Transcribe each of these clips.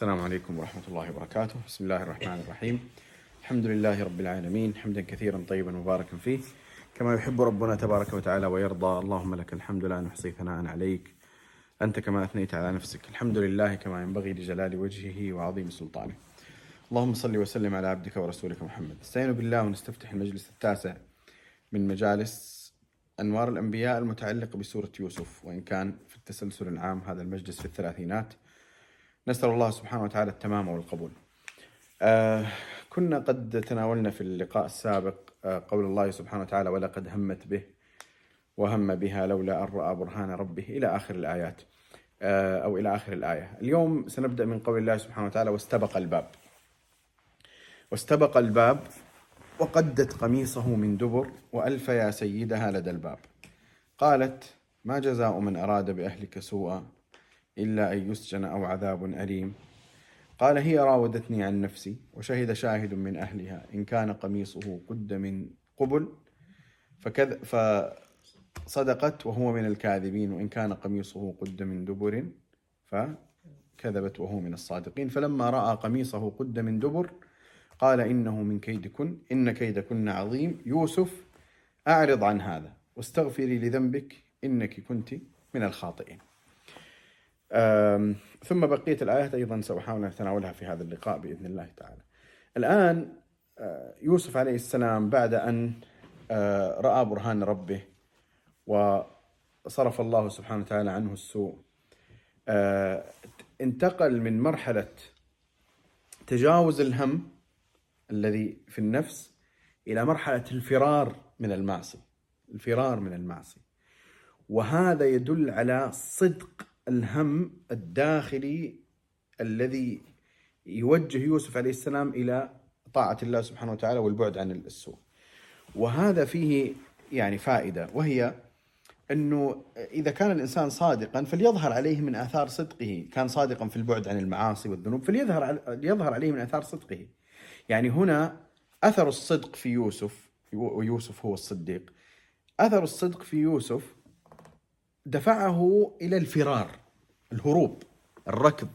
السلام عليكم ورحمة الله وبركاته. بسم الله الرحمن الرحيم. الحمد لله رب العالمين. حمدا كثيرا طيبا مباركا فيه. كما يحب ربنا تبارك وتعالى ويرضى اللهم لك الحمد لا نحصي ثناء عليك. أنت كما أثنيت على نفسك. الحمد لله كما ينبغي لجلال وجهه وعظيم سلطانه. اللهم صل وسلم على عبدك ورسولك محمد. استعينوا بالله ونستفتح المجلس التاسع من مجالس أنوار الأنبياء المتعلق بسورة يوسف. وإن كان في التسلسل العام هذا المجلس في الثلاثينات. نسأل الله سبحانه وتعالى التمام والقبول. آه كنا قد تناولنا في اللقاء السابق آه قول الله سبحانه وتعالى ولقد همت به وهم بها لولا أن رأى برهان ربه. إلى آخر الآيات. آه أو إلى آخر الآية. اليوم سنبدأ من قول الله سبحانه وتعالى واستبق الباب. واستبق الباب وقدت قميصه من دبر وألف يا سيدها لدى الباب. قالت ما جزاء من أراد بأهلك سوءا إلا أن يسجن أو عذاب أليم. قال هي راودتني عن نفسي وشهد شاهد من أهلها. إن كان قميصه قد من قبل فكذ فصدقت وهو من الكاذبين. وإن كان قميصه قد من دبر فكذبت وهو من الصادقين. فلما رأى قميصه قد من دبر قال إنه من كيدكن إن كيدكن عظيم. يوسف أعرض عن هذا. واستغفري لذنبك إنك كنت من الخاطئين. ثم بقية الآيات أيضا سأحاول أن أتناولها في هذا اللقاء بإذن الله تعالى. الآن يوسف عليه السلام بعد أن رأى برهان ربه وصرف الله سبحانه وتعالى عنه السوء انتقل من مرحلة تجاوز الهم الذي في النفس إلى مرحلة الفرار من المعصية الفرار من المعصية. وهذا يدل على صدق الهم الداخلي الذي يوجه يوسف عليه السلام إلى طاعة الله سبحانه وتعالى والبعد عن السوء. وهذا فيه يعني فائدة وهي أنه إذا كان الإنسان صادقا فليظهر عليه من آثار صدقه، كان صادقا في البعد عن المعاصي والذنوب فليظهر يظهر عليه من آثار صدقه. يعني هنا أثر الصدق في يوسف ويوسف هو الصديق. أثر الصدق في يوسف دفعه إلى الفرار الهروب الركض.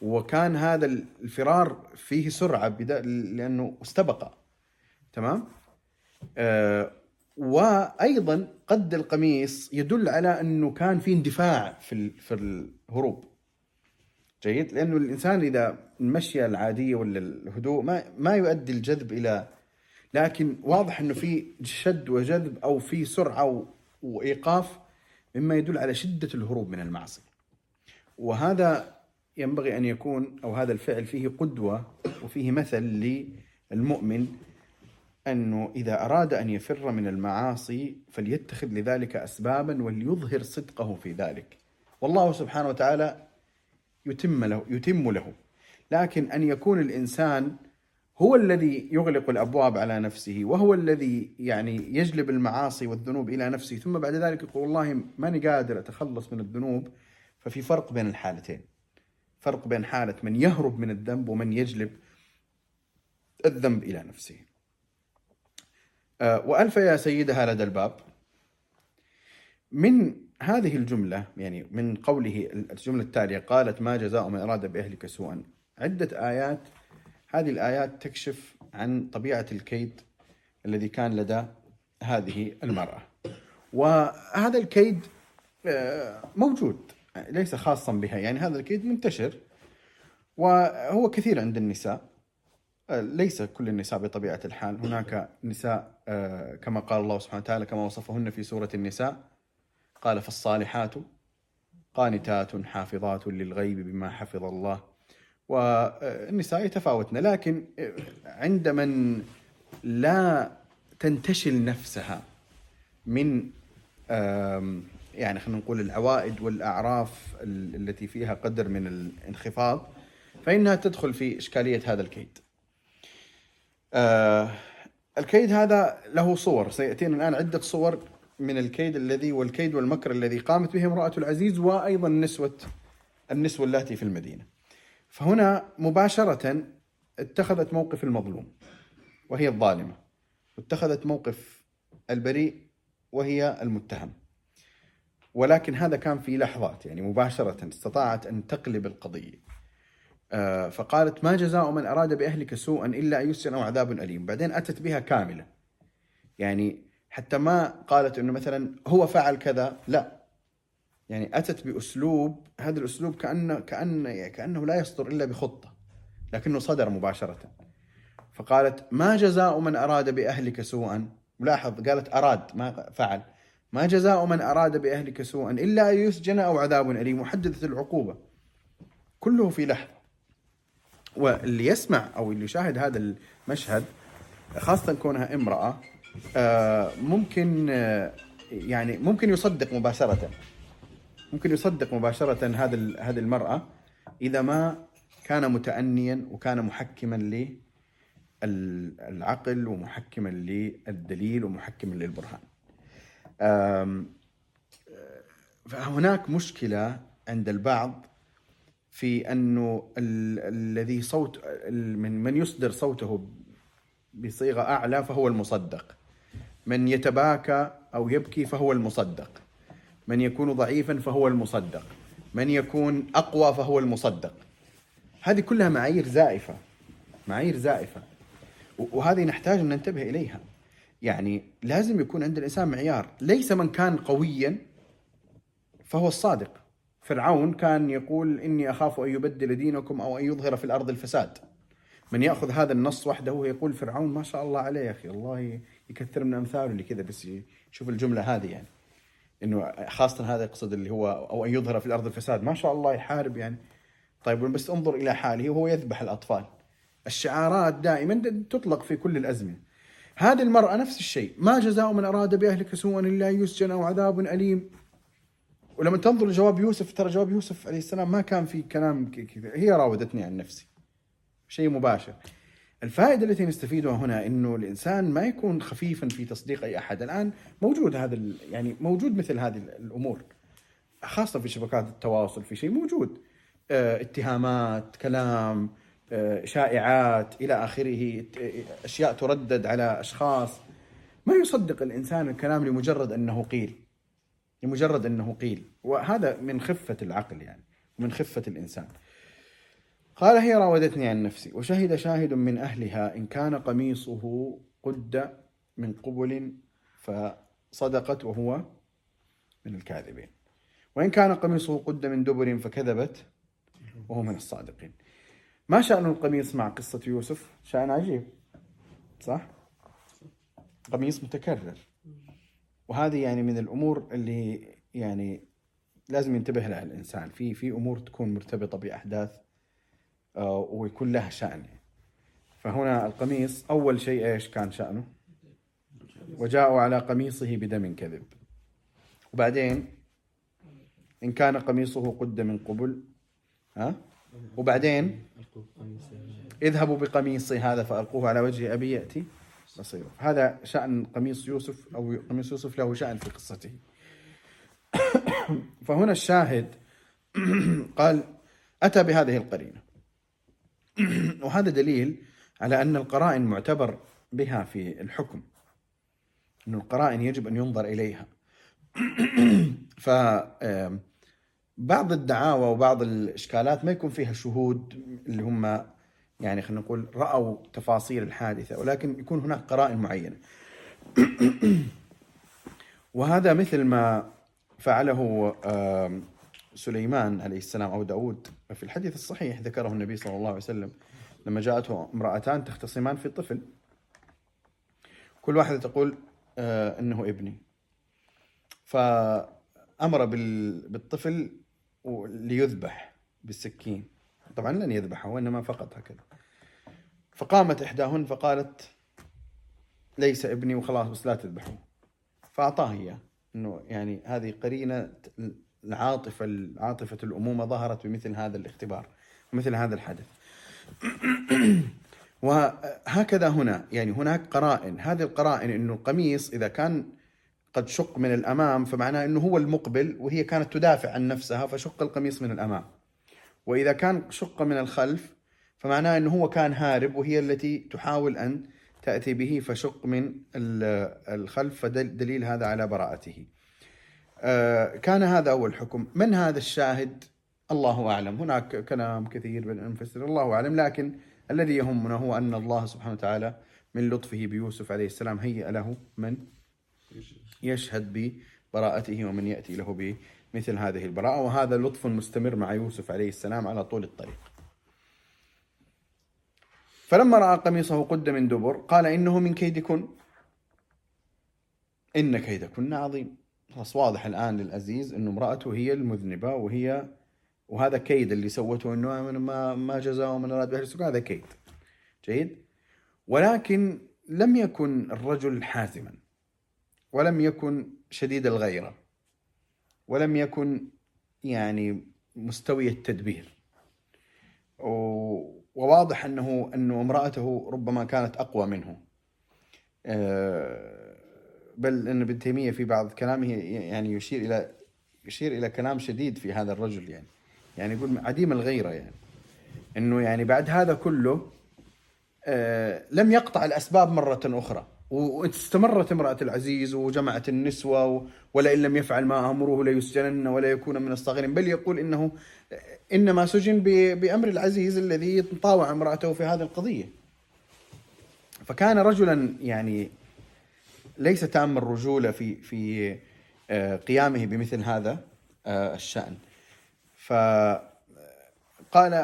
وكان هذا الفرار فيه سرعة لأنه استبق. تمام؟ آه وأيضا قد القميص يدل على أنه كان في اندفاع في في الهروب. جيد؟ لأنه الإنسان إذا المشية العادية ولا الهدوء ما ما يؤدي الجذب إلى لكن واضح أنه في شد وجذب أو في سرعة وإيقاف مما يدل على شدة الهروب من المعصية. وهذا ينبغي أن يكون أو هذا الفعل فيه قدوة وفيه مثل للمؤمن أنه إذا أراد أن يفر من المعاصي فليتخذ لذلك اسبابا وليظهر صدقه في ذلك. والله سبحانه وتعالى يتم له يتم له. لكن أن يكون الإنسان هو الذي يغلق الأبواب على نفسه وهو الذي يعني يجلب المعاصي والذنوب إلى نفسه ثم بعد ذلك يقول والله ماني قادر أتخلص من الذنوب ففي فرق بين الحالتين. فرق بين حالة من يهرب من الذنب ومن يجلب الذنب إلى نفسه. آه، وألف يا سيدها لدى الباب. من هذه الجملة يعني من قوله الجملة التالية قالت ما جزاء من أراد بأهلك سوءا. عدة آيات. هذه الآيات تكشف عن طبيعة الكيد الذي كان لدى هذه المرأة. وهذا الكيد آه، موجود. ليس خاصا بها. يعني هذا الكيد منتشر وهو كثير عند النساء. ليس كل النساء بطبيعة الحال. هناك نساء آه، كما قال الله سبحانه وتعالى كما وصفهن في سورة النساء قال فالصالحات قانتات حافظات للغيب بما حفظ الله. والنساء يتفاوتن. لكن عند من لا تنتشل نفسها من يعني خلينا نقول العوائد والأعراف التي فيها قدر من الانخفاض فإنها تدخل في إشكالية هذا الكيد. آه الكيد هذا له صور سيأتينا الآن عدة صور من الكيد الذي والكيد والمكر الذي قامت به امرأة العزيز وأيضا نسوة النسوة اللاتي في المدينة. فهنا مباشرة اتخذت موقف المظلوم وهي الظالمة واتخذت موقف البريء وهي المتهم. ولكن هذا كان في لحظات يعني مباشرة استطاعت أن تقلب القضية. آه، فقالت ما جزاء من أراد بأهلك سوءا إلا أن يسجن أو عذاب أليم. بعدين أتت بها كاملة. يعني حتى ما قالت أنه مثلا هو فعل كذا لا. يعني أتت بأسلوب هذا الأسلوب كأنه, كأنه, كأنه لا يصدر إلا بخطة لكنه صدر مباشرة. فقالت ما جزاء من أراد بأهلك سوءا؟ ملاحظ قالت أراد ما فعل. ما جزاء من أراد بأهلك سوءا إلا أن يسجن أو عذاب أليم. محددة العقوبة. كله في لحظة. واللي يسمع أو اللي يشاهد هذا المشهد خاصة كونها امرأة آه، ممكن آه، يعني ممكن يصدق مباشرة. ممكن يصدق مباشرة هذا هذه المرأة إذا ما كان متأنيا وكان محكما للعقل ومحكما للدليل ومحكما للبرهان. فهناك مشكلة عند البعض في أنه الذي صوت من من يصدر صوته بصيغة أعلى فهو المصدق. من يتباكى أو يبكي فهو المصدق. من يكون ضعيفا فهو المصدق. من يكون أقوى فهو المصدق. هذه كلها معايير زائفة معايير زائفة. وهذه نحتاج أن ننتبه إليها. يعني لازم يكون عند الإنسان معيار. ليس من كان قويا فهو الصادق. فرعون كان يقول إني أخاف أن يبدل دينكم أو أن يظهر في الأرض الفساد. من يأخذ هذا النص وحده ويقول فرعون ما شاء الله عليه يا أخي الله يكثر من أمثاله اللي كذا بس يشوف الجملة هذه يعني. إنه خاصة هذا يقصد اللي هو أو أن يظهر في الأرض الفساد. ما شاء الله يحارب يعني. طيب بس انظر إلى حاله وهو يذبح الأطفال. الشعارات دائما تطلق في كل الأزمنة. هذه المرأة نفس الشيء. ما جزاء من أراد بأهلك سوءا إلا يسجن أو عذاب أليم. ولما تنظر لجواب يوسف ترى جواب يوسف عليه السلام ما كان في كلام كذا هي راودتني عن نفسي. شيء مباشر. الفائدة التي نستفيدها هنا إنه الإنسان ما يكون خفيفا في تصديق أي أحد، الآن موجود هذا يعني موجود مثل هذه الأمور. خاصة في شبكات التواصل في شيء موجود. آه اتهامات، كلام، شائعات إلى آخره، أشياء تردد على أشخاص. ما يصدق الإنسان الكلام لمجرد أنه قيل لمجرد أنه قيل. وهذا من خفة العقل يعني ومن خفة الإنسان. قال هي راودتني عن نفسي. وشهد شاهد من أهلها إن كان قميصه قد من قبل فصدقت وهو من الكاذبين. وإن كان قميصه قد من دبر فكذبت وهو من الصادقين. ما شأن القميص مع قصة يوسف؟ شأن عجيب. صح؟ قميص متكرر. وهذه يعني من الأمور اللي يعني لازم ينتبه لها الإنسان. في في أمور تكون مرتبطة بأحداث آه، ويكون له شأن. فهنا القميص أول شيء إيش كان شأنه؟ وجاءوا على قميصه بدم كذب. وبعدين إن كان قميصه قد من قبل ها؟ وبعدين اذهبوا بقميصي هذا فألقوه على وجه أبي يأتي بصيره. هذا شأن قميص يوسف أو قميص يوسف له شأن في قصته. فهنا الشاهد قال أتى بهذه القرينة. وهذا دليل على أن القرائن معتبر بها في الحكم. أن القرائن يجب أن ينظر إليها. ف بعض الدعاوى وبعض الإشكالات ما يكون فيها شهود اللي هم يعني خلينا نقول رأوا تفاصيل الحادثة ولكن يكون هناك قرائن معينة. وهذا مثل ما فعله سليمان عليه السلام أو داود في الحديث الصحيح ذكره النبي صلى الله عليه وسلم لما جاءته امرأتان تختصمان في طفل. كل واحدة تقول آه إنه ابني. فأمر بالطفل ليذبح بالسكين. طبعا لن يذبحه وإنما فقط هكذا. فقامت إحداهن فقالت ليس ابني وخلاص بس لا تذبحه فأعطاه إياه. أنه يعني هذه قرينة العاطفة عاطفة الأمومة ظهرت بمثل هذا الاختبار ومثل هذا الحدث. وهكذا هنا يعني هناك قرائن. هذه القرائن أنه القميص إذا كان قد شق من الأمام فمعناه أنه هو المقبل وهي كانت تدافع عن نفسها فشق القميص من الأمام. وإذا كان شق من الخلف فمعناه أنه هو كان هارب وهي التي تحاول أن تأتي به فشق من الخلف فدليل هذا على براءته. آه، كان هذا أول حكم. من هذا الشاهد؟ الله أعلم. هناك كلام كثير بين المفسر الله أعلم لكن الذي يهمنا هو أن الله سبحانه وتعالى من لطفه بيوسف عليه السلام هيأ له من يشهد ببراءته ومن يأتي له بمثل هذه البراءة. وهذا لطف مستمر مع يوسف عليه السلام على طول الطريق. فلما رأى قميصه قد من دبر قال إنه من كيدكن. إن كيدكن عظيم. خلاص واضح الآن للعزيز أنه امرأته هي المذنبة وهي وهذا كيد اللي سوته أنه ما ما جزاه ومن أراد به هذا كيد. جيد؟ ولكن لم يكن الرجل حازما. ولم يكن شديد الغيرة ولم يكن يعني مستوي التدبير. وواضح أنه انه امرأته ربما كانت أقوى منه. آه، بل إن ابن تيمية في بعض كلامه يعني يشير إلى يشير إلى كلام شديد في هذا الرجل يعني. يعني يقول عديم الغيرة يعني. إنه يعني بعد هذا كله آه، لم يقطع الأسباب مرة أخرى. واستمرت امرأة العزيز وجمعت النسوة ولئن لم يفعل ما أمره ليسجنن ولا يكون من الصاغرين. بل يقول إنه إنما سجن بأمر العزيز الذي طاوع امرأته في هذه القضية. فكان رجلا يعني ليس تام الرجولة في في آه، قيامه بمثل هذا آه، الشأن. ف قال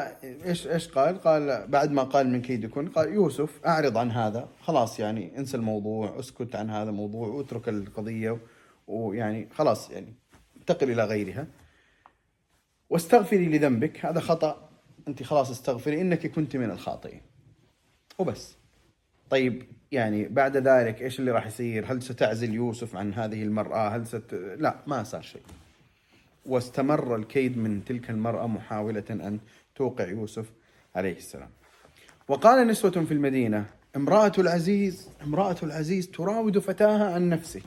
إيش إيش قال؟ قال بعد ما قال من كيدكن قال يوسف أعرض عن هذا خلاص يعني انسى الموضوع اسكت عن هذا الموضوع واترك القضية ويعني خلاص يعني انتقل إلى غيرها واستغفري لذنبك هذا خطأ أنت خلاص استغفري إنك كنت من الخاطئين وبس طيب يعني بعد ذلك إيش اللي راح يصير؟ هل ستعزل يوسف عن هذه المرأة؟ هل ست لا ما صار شيء واستمر الكيد من تلك المرأة محاولة أن توقع يوسف عليه السلام. وقال نسوة في المدينة امرأة العزيز امرأة العزيز تراود فتاها عن نفسه.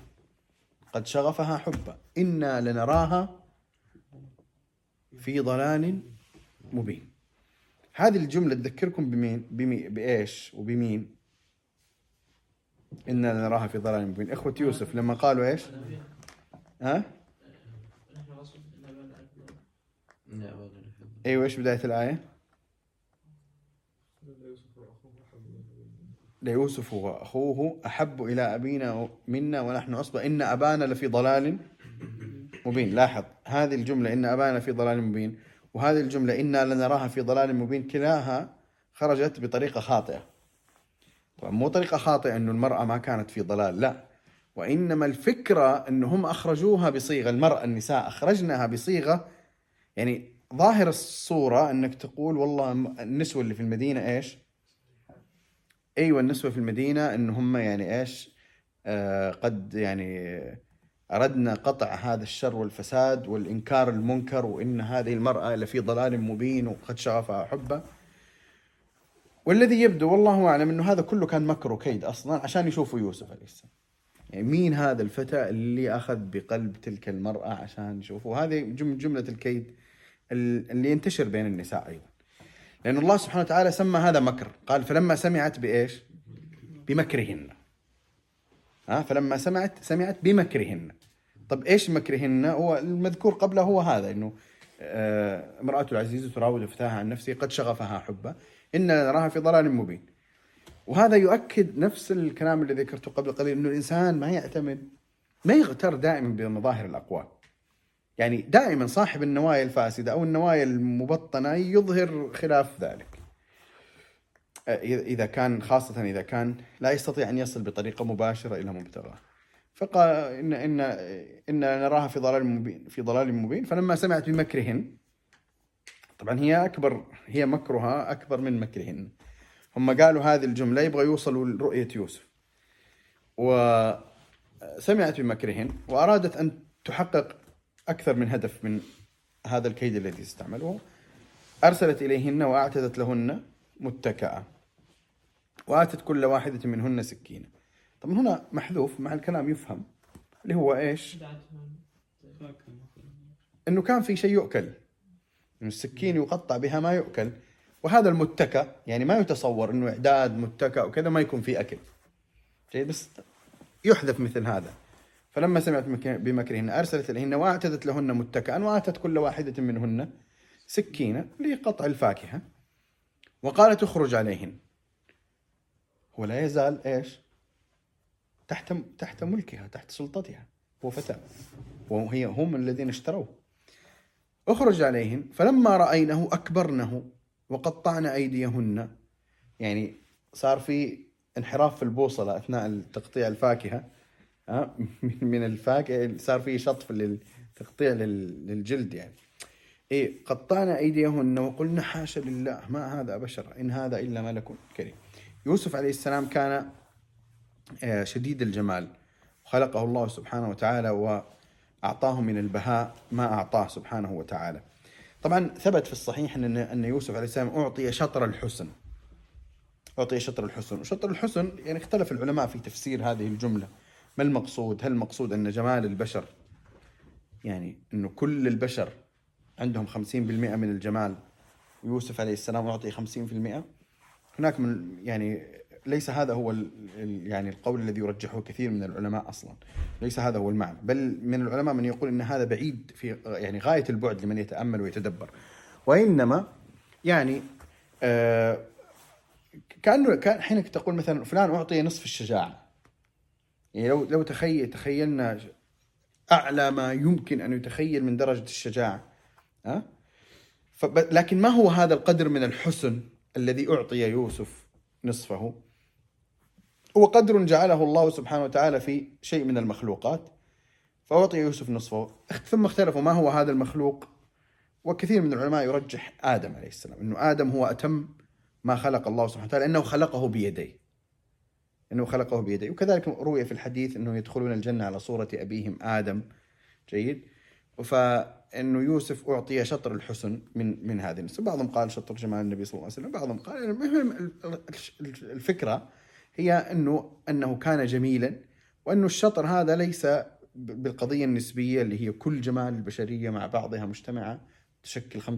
قد شغفها حبا. إنا لنراها في ضلال مبين. هذه الجملة تذكركم بمين؟ بمي بإيش؟ وبمين؟ إنا لنراها في ضلال مبين. إخوة يوسف لما قالوا إيش؟ ها؟ أيوه إيش بداية الآية؟ ليوسف واخوه أحب إلى أبينا منا ونحن عصبه إن أبانا لفي ضلال مبين. لاحظ هذه الجملة إن أبانا في ضلال مبين. وهذه الجملة إنا لنراها في ضلال مبين. كلاها خرجت بطريقة خاطئة. طبعا مو طريقة خاطئة إنه المرأة ما كانت في ضلال لا. وإنما الفكرة إنهم أخرجوها بصيغة المرأة النساء أخرجناها بصيغة يعني ظاهر الصورة إنك تقول والله النسوة اللي في المدينة إيش؟ أيوه النسوة في المدينة إن هم يعني إيش؟ آه قد يعني أردنا قطع هذا الشر والفساد والإنكار المنكر وإن هذه المرأة لفي ضلال مبين وقد شغفها حبه. والذي يبدو والله أعلم إنه هذا كله كان مكر وكيد أصلا عشان يشوفوا يوسف عليه السلام. يعني مين هذا الفتى اللي أخذ بقلب تلك المرأة عشان يشوفوا هذه جملة الكيد اللي ينتشر بين النساء أيضا. لأن الله سبحانه وتعالى سمى هذا مكر. قال فلما سمعت بإيش؟ بمكرهن. ها؟ فلما سمعت سمعت بمكرهن. طب إيش مكرهن؟ هو المذكور قبله هو هذا إنه آه، امرأة العزيز تراود فتاها عن نفسه قد شغفها حبا إن نراها في ضلال مبين. وهذا يؤكد نفس الكلام اللي ذكرته قبل قليل إنه الإنسان ما يعتمد ما يغتر دائما بمظاهر الأقوال. يعني دائما صاحب النوايا الفاسدة أو النوايا المبطنة يظهر خلاف ذلك. إذا كان خاصة إذا كان لا يستطيع أن يصل بطريقة مباشرة إلى مبتغاه. فقال إن إن إن نراها في ضلال مبين في ضلال مبين. فلما سمعت بمكرهن طبعا هي أكبر هي مكرها أكبر من مكرهن. هم قالوا هذه الجملة يبغى يوصلوا لرؤية يوسف. وسمعت بمكرهن وأرادت أن تحقق أكثر من هدف من هذا الكيد الذي استعملوه. أرسلت إليهن وأعتدت لهن متكأة وآتت كل واحدة منهن سكينة. طبعا هنا محذوف مع الكلام يفهم. اللي هو إيش؟ إنه كان في شيء يؤكل. إنه السكين يقطع بها ما يؤكل. وهذا المتكأ يعني ما يتصور إنه إعداد متكأ وكذا ما يكون فيه أكل. جيد بس يحذف مثل هذا. فلما سمعت بمكرهن أرسلت إليهن وأعتدت لهن متكئا وآتت كل واحدة منهن سكينة لقطع الفاكهة وقالت اخرج عليهن. هو لا يزال إيش؟ تحت تحت ملكها تحت سلطتها. هو فتاة. وهي هم الذين اشتروه اخرج عليهن. فلما رأينه أكبرنه وقطعن أيديهن. يعني صار في انحراف في البوصلة أثناء تقطيع الفاكهة. من الفاكهة صار في شطف للتقطيع للجلد يعني. إيه قطعنا أيديهن وقلنا حاشا لله ما هذا بشر إن هذا إلا ملك كريم. يوسف عليه السلام كان آه، شديد الجمال. خلقه الله سبحانه وتعالى وأعطاه من البهاء ما أعطاه سبحانه وتعالى. طبعا ثبت في الصحيح أن أن يوسف عليه السلام أعطي شطر الحسن. أعطي شطر الحسن. وشطر الحسن يعني اختلف العلماء في تفسير هذه الجملة. ما المقصود؟ هل المقصود أن جمال البشر يعني أنه كل البشر عندهم 50% من الجمال؟ ويوسف عليه السلام أعطي 50% هناك من يعني ليس هذا هو يعني القول الذي يرجحه كثير من العلماء أصلا. ليس هذا هو المعنى. بل من العلماء من يقول إن هذا بعيد في يعني غاية البعد لمن يتأمل ويتدبر. وإنما يعني آه كأنه كأن حينك تقول مثلا فلان أعطي نصف الشجاعة. يعني لو لو تخيل تخيلنا أعلى ما يمكن أن يتخيل من درجة الشجاعة ها؟ أه؟ لكن ما هو هذا القدر من الحسن الذي أعطي يوسف نصفه؟ هو قدر جعله الله سبحانه وتعالى في شيء من المخلوقات فأعطي يوسف نصفه. ثم اختلفوا ما هو هذا المخلوق؟ وكثير من العلماء يرجح آدم عليه السلام أنه آدم هو أتم ما خلق الله سبحانه وتعالى أنه خلقه بيديه. أنه خلقه بيديه وكذلك روي في الحديث أنه يدخلون الجنة على صورة أبيهم آدم. جيد. فانه يوسف أعطي شطر الحسن من من هذه النسبة، بعضهم قال شطر جمال النبي صلى الله عليه وسلم، بعضهم قال المهم الفكرة هي إنه إنه كان جميلا. وإنه الشطر هذا ليس بالقضية النسبية اللي هي كل جمال البشرية مع بعضها مجتمعة تشكل 50%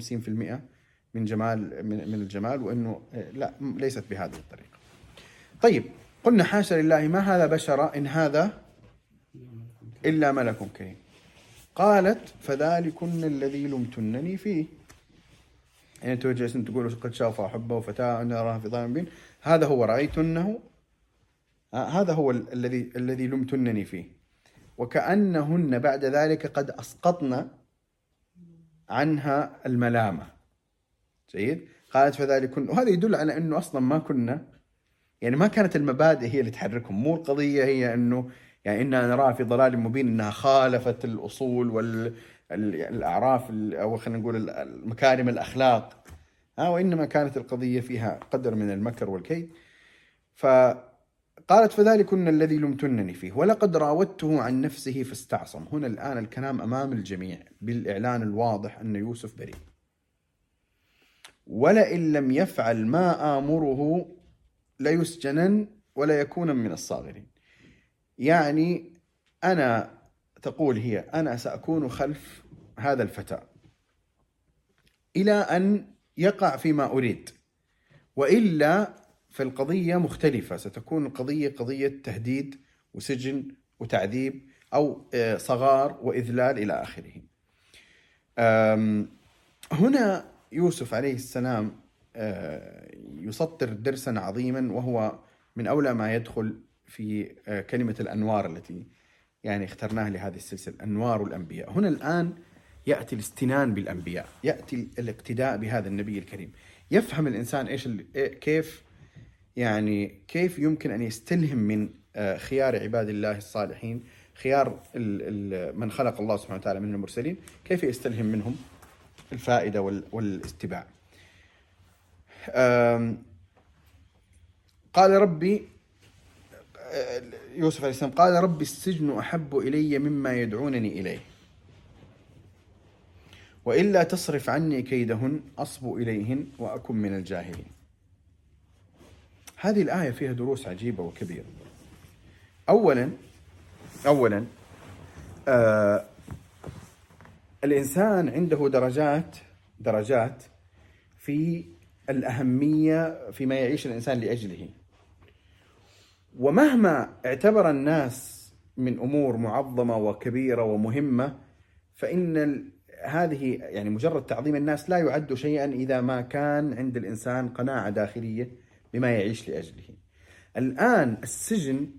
من جمال من, من الجمال. وإنه لا ليست بهذه الطريقة. طيب قلنا حاشا لله ما هذا بشر إن هذا إلا ملك كريم. قالت فذلكن الذي لمتنني فيه. يعني أنتم جالسين تقولوا قد شاف حبه وفتاة أنا أراها في ظلام مبين هذا هو رأيتنه آه هذا هو الذي الذي لمتنني فيه. وكأنهن بعد ذلك قد أسقطن عنها الملامة. جيد؟ قالت فذلكن. وهذا يدل على أنه أصلا ما كنا يعني ما كانت المبادئ هي اللي تحركهم مو القضية هي أنه يعني إنا نراها في ضلال مبين أنها خالفت الأصول والأعراف أو خلينا نقول مكارم الأخلاق. ها وإنما كانت القضية فيها قدر من المكر والكيد. فقالت فذلكن الذي لمتنني فيه ولقد راودته عن نفسه فاستعصم. هنا الآن الكلام أمام الجميع بالإعلان الواضح أن يوسف بريء. ولئن لم يفعل ما آمره ليسجنن ولا يكون من الصاغرين. يعني أنا تقول هي أنا سأكون خلف هذا الفتى إلى أن يقع فيما أريد وإلا فالقضية مختلفة. ستكون القضية قضية تهديد وسجن وتعذيب أو آه، صغار وإذلال إلى آخره. هنا يوسف عليه السلام يسطر درسا عظيما وهو من أولى ما يدخل في آه، كلمة الأنوار التي يعني اخترناها لهذه السلسلة أنوار الأنبياء. هنا الآن يأتي الاستنان بالأنبياء يأتي الاقتداء بهذا النبي الكريم. يفهم الإنسان إيش إيه، كيف يعني كيف يمكن أن يستلهم من آه، خيار عباد الله الصالحين خيار من خلق الله سبحانه وتعالى من المرسلين؟ كيف يستلهم منهم الفائدة والاستباع قال ربي يوسف عليه السلام قال ربي السجن أحب إلي مما يدعونني إليه. وإلا تصرف عني كيدهن أصب إليهن وأكن من الجاهلين. هذه الآية فيها دروس عجيبة وكبيرة. أولا أولا آه الإنسان عنده درجات درجات في الأهمية فيما يعيش الإنسان لأجله ومهما اعتبر الناس من أمور معظمة وكبيرة ومهمة فإن هذه يعني مجرد تعظيم الناس لا يعد شيئا إذا ما كان عند الإنسان قناعة داخلية بما يعيش لأجله. الآن السجن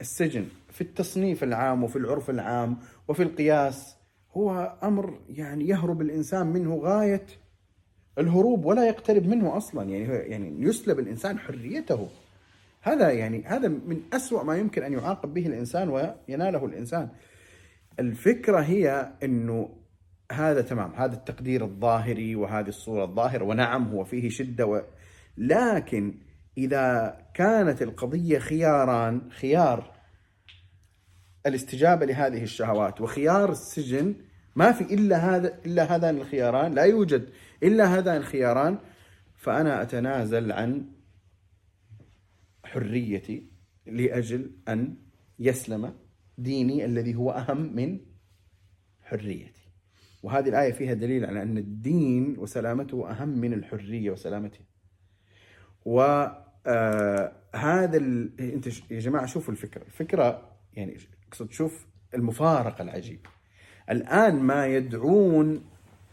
السجن في التصنيف العام وفي العرف العام وفي القياس هو أمر يعني يهرب الإنسان منه غاية الهروب ولا يقترب منه أصلا. يعني يعني يسلب الإنسان حريته. هذا يعني هذا من أسوأ ما يمكن أن يعاقب به الإنسان ويناله الإنسان. الفكرة هي إنه هذا تمام. هذا التقدير الظاهري وهذه الصورة الظاهرة ونعم هو فيه شدة و... لكن إذا كانت القضية خياران خيار الاستجابة لهذه الشهوات وخيار السجن ما في إلا هذا إلا هذان الخياران. لا يوجد إلا هذان الخياران فأنا أتنازل عن حريتي لأجل أن يسلم ديني الذي هو أهم من حريتي. وهذه الآية فيها دليل على أن الدين وسلامته أهم من الحرية وسلامتها. وهذا آه أنت يا جماعة شوفوا الفكرة، الفكرة يعني أقصد شوف المفارقة العجيبة. الآن ما يدعون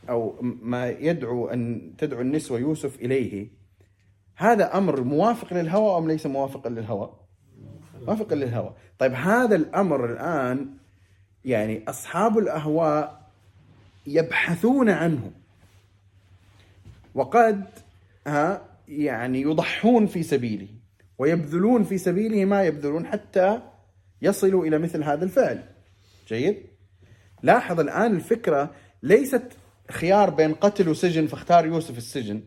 أو ما يدعو أن تدعو النسوة يوسف إليه هذا أمر موافق للهوى أم ليس موافقا للهوى؟ موافقا للهوى، طيب هذا الأمر الآن يعني أصحاب الأهواء يبحثون عنه وقد ها يعني يضحون في سبيله ويبذلون في سبيله ما يبذلون حتى يصلوا إلى مثل هذا الفعل. جيد؟ لاحظ الآن الفكرة ليست خيار بين قتل وسجن فاختار يوسف السجن.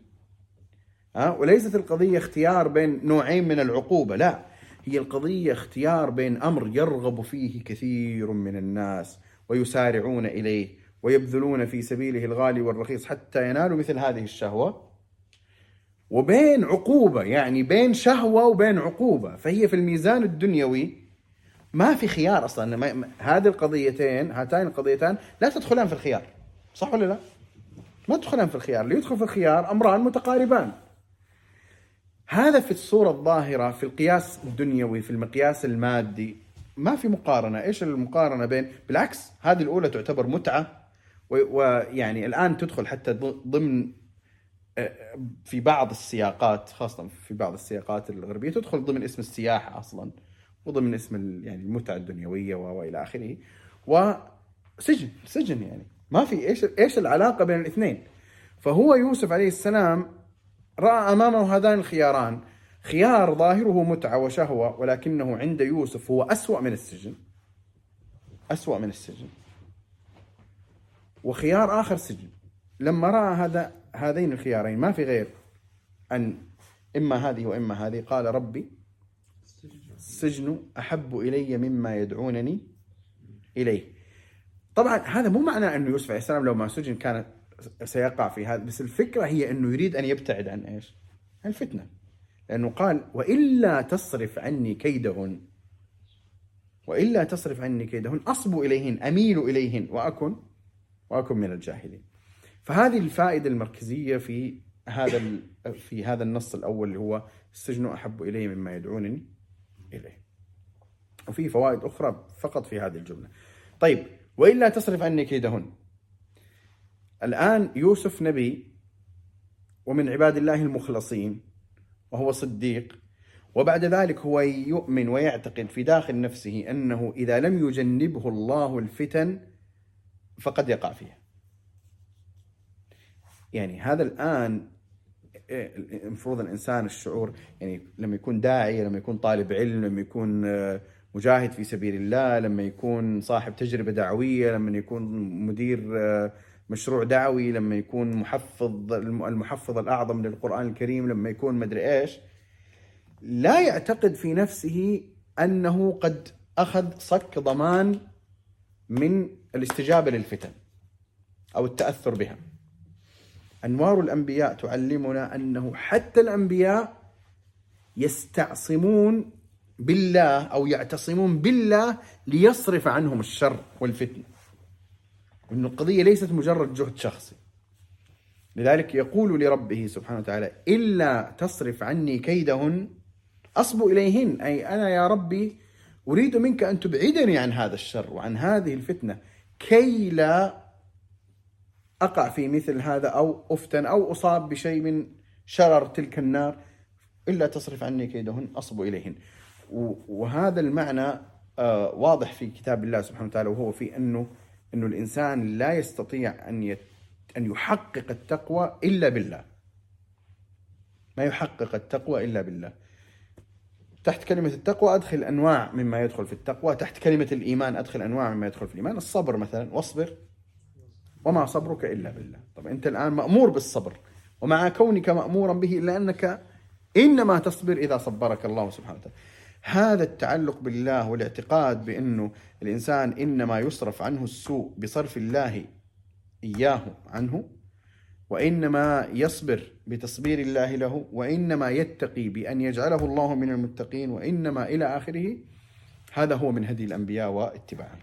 ها؟ وليست القضية اختيار بين نوعين من العقوبة لا. هي القضية اختيار بين أمر يرغب فيه كثير من الناس ويسارعون إليه ويبذلون في سبيله الغالي والرخيص حتى ينالوا مثل هذه الشهوة. وبين عقوبة يعني بين شهوة وبين عقوبة. فهي في الميزان الدنيوي ما في خيار أصلا. ما هذه القضيتين هاتين القضيتان لا تدخلان في الخيار. صح ولا لا؟ ما تدخلان في الخيار. اللي يدخل في الخيار أمران متقاربان. هذا في الصورة الظاهرة في القياس الدنيوي في المقياس المادي ما في مقارنة. إيش المقارنة بين؟ بالعكس هذه الأولى تعتبر متعة ويعني الآن تدخل حتى ضمن آه، في بعض السياقات خاصة في بعض السياقات الغربية تدخل ضمن اسم السياحة أصلا وضمن اسم يعني المتعة الدنيوية وإلى آخره. وسجن سجن يعني. ما في إيش إيش العلاقة بين الاثنين؟ فهو يوسف عليه السلام رأى أمامه هذان الخياران. خيار ظاهره متعة وشهوة ولكنه عند يوسف هو أسوأ من السجن. أسوأ من السجن. وخيار آخر سجن. لما رأى هذا هذين الخيارين ما في غير أن إما هذه وإما هذه قال ربي السجن. أحب إلي مما يدعونني إليه. طبعا هذا مو معناه أنه يوسف عليه السلام لو ما سجن كانت سيقع في هذا بس الفكرة هي أنه يريد أن يبتعد عن إيش؟ عن الفتنة لأنه قال وإلا تصرف عني كيدهن. وإلا تصرف عني كيدهن. أصب إليهن أميل إليهن وأكن وأكن من الجاهلين. فهذه الفائدة المركزية في هذا في هذا النص الأول اللي هو السجن أحب إلي مما يدعونني إليه. وفي فوائد أخرى فقط في هذه الجملة. طيب وإلا تصرف عني كيدهن. الآن يوسف نبي ومن عباد الله المخلصين وهو صديق وبعد ذلك هو يؤمن ويعتقد في داخل نفسه أنه إذا لم يجنبه الله الفتن فقد يقع فيها. يعني هذا الآن المفروض الإنسان الشعور يعني لما يكون داعية لما يكون طالب علم لما يكون مجاهد في سبيل الله لما يكون صاحب تجربة دعوية لما يكون مدير مشروع دعوي لما يكون محفظ المحفظ الأعظم للقرآن الكريم لما يكون مدري إيش لا يعتقد في نفسه أنه قد أخذ صك ضمان من الاستجابة للفتن أو التأثر بها. أنوار الأنبياء تعلمنا أنه حتى الأنبياء يستعصمون بالله أو يعتصمون بالله ليصرف عنهم الشر والفتنه. أن القضية ليست مجرد جهد شخصي. لذلك يقول لربه سبحانه وتعالى إلا تصرف عني كيدهن أصب إليهن. أي أنا يا ربي أريد منك أن تبعدني عن هذا الشر وعن هذه الفتنة. كي لا أقع في مثل هذا أو أفتن أو أصاب بشيء من شرر تلك النار إلا تصرف عني كيدهن أصب إليهن. وهذا المعنى آه، واضح في كتاب الله سبحانه وتعالى وهو في أنه أنه الإنسان لا يستطيع يت أن يحقق التقوى إلا بالله. ما يحقق التقوى إلا بالله. تحت كلمة التقوى أدخل أنواع مما يدخل في التقوى. تحت كلمة الإيمان أدخل أنواع مما يدخل في الإيمان. الصبر مثلا واصبر. وما صبرك إلا بالله. طب أنت الآن مأمور بالصبر. ومع كونك مأمورا به إلا أنك إنما تصبر إذا صبرك الله سبحانه وتعالى. هذا التعلق بالله والاعتقاد بأنه الإنسان إنما يصرف عنه السوء بصرف الله إياه عنه وإنما يصبر بتصبير الله له وإنما يتقي بأن يجعله الله من المتقين وإنما إلى آخره. هذا هو من هدي الأنبياء واتباعهم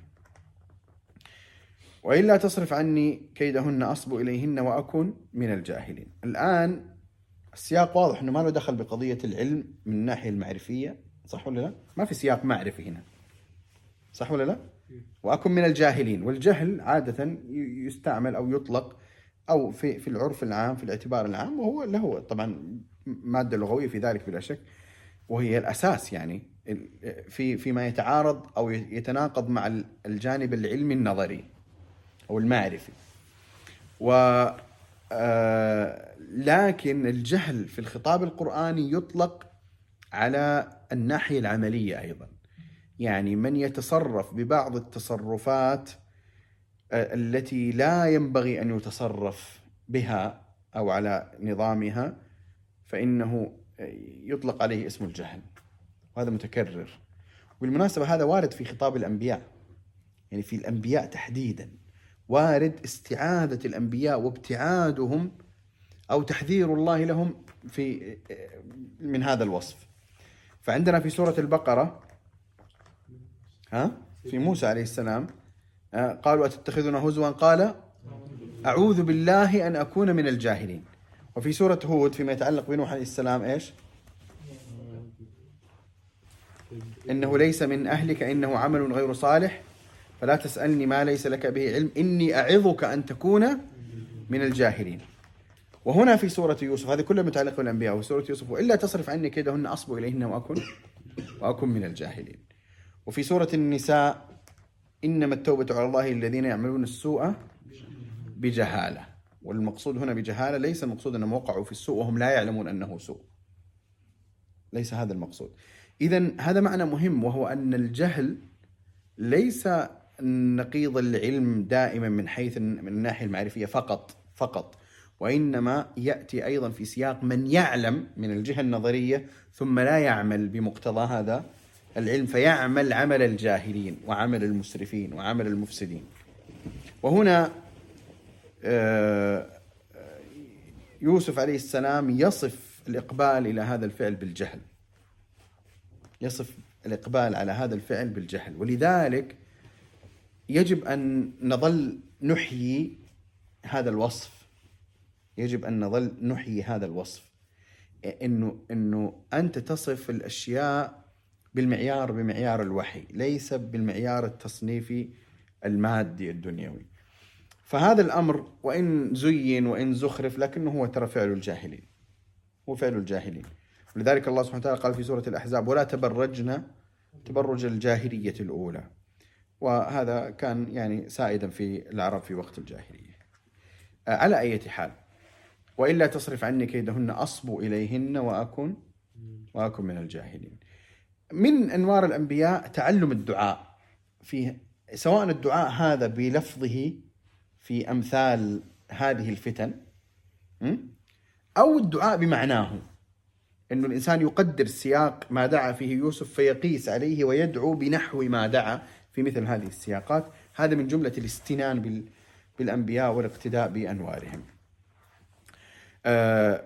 وإلا تصرف عني كيدهن أصب إليهن وأكن من الجاهلين. الآن السياق واضح أنه ما له دخل بقضية العلم من الناحية المعرفية. صح ولا لا؟ ما في سياق معرفي هنا صح ولا لا؟ وأكن من الجاهلين والجهل عادة يستعمل أو يطلق أو في في العرف العام في الاعتبار العام وهو له طبعا مادة لغوية في ذلك بلا شك وهي الأساس يعني في فيما يتعارض أو يتناقض مع الجانب العلمي النظري أو المعرفي و آه، لكن الجهل في الخطاب القرآني يطلق على الناحية العملية أيضا. يعني من يتصرف ببعض التصرفات آه، التي لا ينبغي أن يتصرف بها أو على نظامها فإنه يطلق عليه اسم الجهل. وهذا متكرر. بالمناسبه هذا وارد في خطاب الأنبياء. يعني في الأنبياء تحديدا. وارد استعاذه الأنبياء وابتعادهم أو تحذير الله لهم في من هذا الوصف. فعندنا في سورة البقرة ها؟ في موسى عليه السلام قالوا أتتخذنا هزوا؟ قال أعوذ بالله أن أكون من الجاهلين. وفي سورة هود فيما يتعلق بنوح عليه السلام إيش؟ إنه ليس من أهلك إنه عمل غير صالح. فلا تسألني ما ليس لك به علم إني أعظك أن تكون من الجاهلين. وهنا في سورة يوسف هذه كلها متعلقة بالأنبياء وسورة يوسف وإلا تصرف عني كيدهن أصب إليهن وأكن وأكن من الجاهلين. وفي سورة النساء إنما التوبة على الله الذين يعملون السوء بجهالة. والمقصود هنا بجهالة ليس المقصود أنهم وقعوا في السوء وهم لا يعلمون أنه سوء. ليس هذا المقصود. إذا هذا معنى مهم وهو أن الجهل ليس نقيض العلم دائما من حيث من الناحية المعرفية فقط فقط. وإنما يأتي أيضا في سياق من يعلم من الجهة النظرية ثم لا يعمل بمقتضى هذا العلم فيعمل عمل الجاهلين وعمل المسرفين وعمل المفسدين. وهنا آه، يوسف عليه السلام يصف الإقبال إلى هذا الفعل بالجهل. يصف الإقبال على هذا الفعل بالجهل. ولذلك يجب أن نظل نحيي هذا الوصف. يجب أن نظل نحيي هذا الوصف. إنه إنه أنت تصف الأشياء بالمعيار بمعيار الوحي ليس بالمعيار التصنيفي المادي الدنيوي. فهذا الأمر وإن زين وإن زخرف لكنه هو ترى فعل الجاهلين. هو فعل الجاهلين. ولذلك الله سبحانه وتعالى قال في سورة الأحزاب ولا تبرجن تبرج الجاهلية الأولى. وهذا كان يعني سائدا في العرب في وقت الجاهلية. آه، على أي حال وإلا تصرف عني كيدهن أصب إليهن وأكن وأكن من الجاهلين. من أنوار الأنبياء تعلم الدعاء. في سواء الدعاء هذا بلفظه في أمثال هذه الفتن أو الدعاء بمعناه. إنه الإنسان يقدر سياق ما دعا فيه يوسف فيقيس عليه ويدعو بنحو ما دعا في مثل هذه السياقات. هذا من جملة الاستنان بالأنبياء والاقتداء بأنوارهم. آه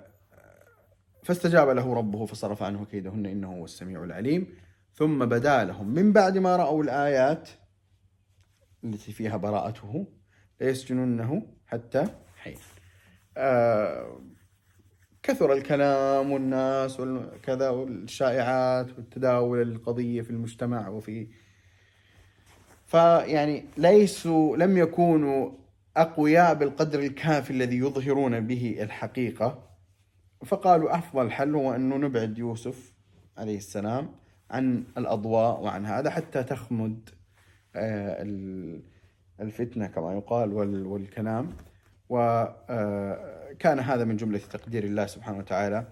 فاستجاب له ربه فصرف عنه كيدهن إنه هو السميع العليم ثم بدا لهم من بعد ما رأوا الآيات التي فيها براءته ليسجننه حتى حين. آه كثر الكلام والناس وكذا والشائعات والتداول القضية في المجتمع وفي فيعني ليسوا لم يكونوا أقوياء بالقدر الكافي الذي يظهرون به الحقيقة. فقالوا أفضل حل هو أنه نبعد يوسف عليه السلام عن الأضواء وعن هذا حتى تخمد آه، الفتنة كما يقال والكلام. وكان آه، هذا من جملة تقدير الله سبحانه وتعالى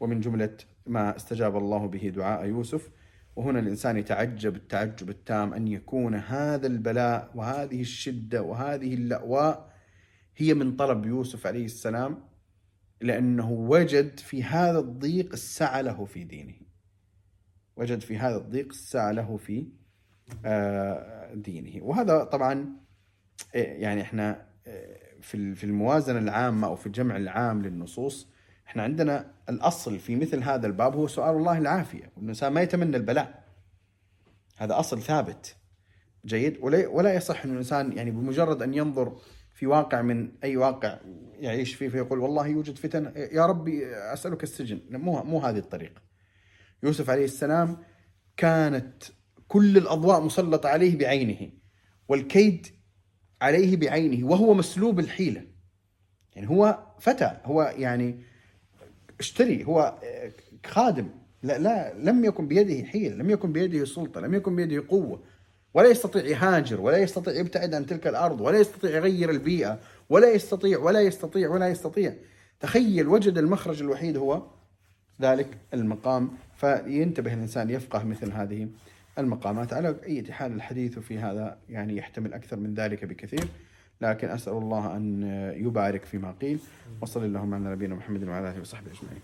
ومن جملة ما استجاب الله به دعاء يوسف. وهنا الإنسان يتعجب التعجب التام أن يكون هذا البلاء وهذه الشدة وهذه اللأواء هي من طلب يوسف عليه السلام لأنه وجد في هذا الضيق السعة له في دينه. وجد في هذا الضيق السعة له في آه، دينه. وهذا طبعا يعني إحنا في في الموازنة العامة أو في الجمع العام للنصوص إحنا عندنا الأصل في مثل هذا الباب هو سؤال الله العافية والانسان ما يتمنى البلاء. هذا أصل ثابت. جيد؟ ولا يصح ان الإنسان يعني بمجرد أن ينظر في واقع من أي واقع يعيش فيه فيقول والله يوجد فتن يا ربي أسألك السجن. مو مو هذه الطريقة. يوسف عليه السلام كانت كل الأضواء مسلطة عليه بعينه والكيد عليه بعينه وهو مسلوب الحيلة. يعني هو فتى هو يعني اشتري هو خادم. لا, لا لم يكن بيده حيل لم يكن بيده سلطة لم يكن بيده قوة ولا يستطيع يهاجر ولا يستطيع يبتعد عن تلك الأرض ولا يستطيع يغير البيئة ولا يستطيع ولا يستطيع ولا يستطيع. تخيل وجد المخرج الوحيد هو ذلك المقام فينتبه الإنسان يفقه مثل هذه المقامات. على أي حال الحديث في هذا يعني يحتمل أكثر من ذلك بكثير. لكن أسأل الله أن يبارك فيما قيل وصلى اللهم على نبينا محمد وعلى آله وصحبه أجمعين.